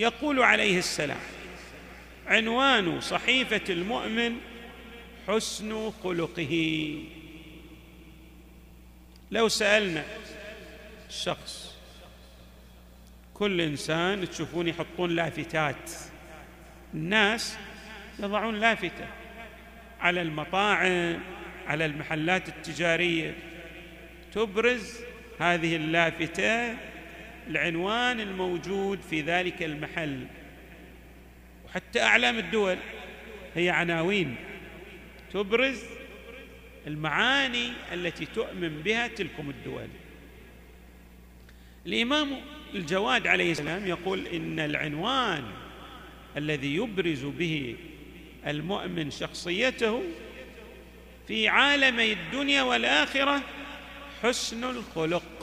يقول عليه السلام عنوان صحيفة المؤمن حسن خلقه. لو سألنا الشخص كل إنسان تشوفون يحطون لافتات الناس يضعون لافتة على المطاعم على المحلات التجارية تبرز هذه اللافتة العنوان الموجود في ذلك المحل. وحتى أعلام الدول هي عناوين تبرز المعاني التي تؤمن بها تلكم الدول. الإمام الجواد عليه السلام يقول إن العنوان الذي يبرز به المؤمن شخصيته في عالمي الدنيا والآخرة حسن الخلق.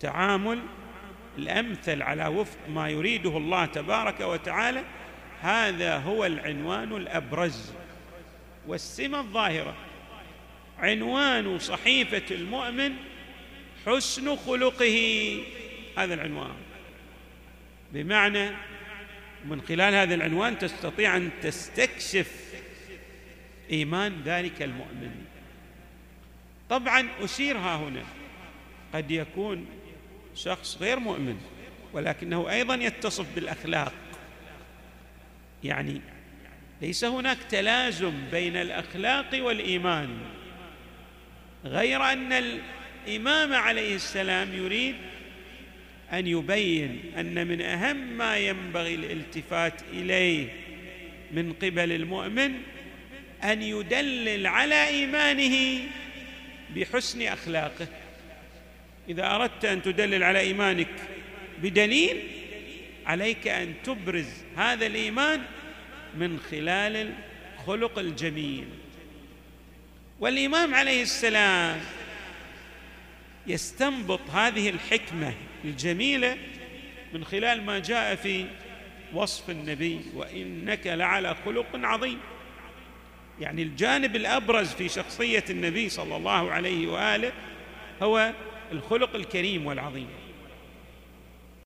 تعامل الأمثل على وفق ما يريده الله تبارك وتعالى هذا هو العنوان الأبرز والسمة الظاهرة. عنوان صحيفة المؤمن حسن خلقه هذا العنوان. بمعنى من خلال هذا العنوان تستطيع أن تستكشف إيمان ذلك المؤمن. طبعا أشير ها هنا قد يكون شخص غير مؤمن ولكنه أيضا يتصف بالأخلاق. يعني ليس هناك تلازم بين الأخلاق والإيمان. غير أن الإمام عليه السلام يريد أن يبين أن من أهم ما ينبغي الالتفات إليه من قبل المؤمن أن يدلل على إيمانه بحسن أخلاقه. إذا أردت أن تدلل على إيمانك بدليل عليك أن تبرز هذا الإيمان من خلال الخلق الجميل. والإمام عليه السلام يستنبط هذه الحكمة الجميلة من خلال ما جاء في وصف النبي وإنك لعلى خلق عظيم. يعني الجانب الأبرز في شخصية النبي صلى الله عليه وآله هو الخلق الكريم والعظيم.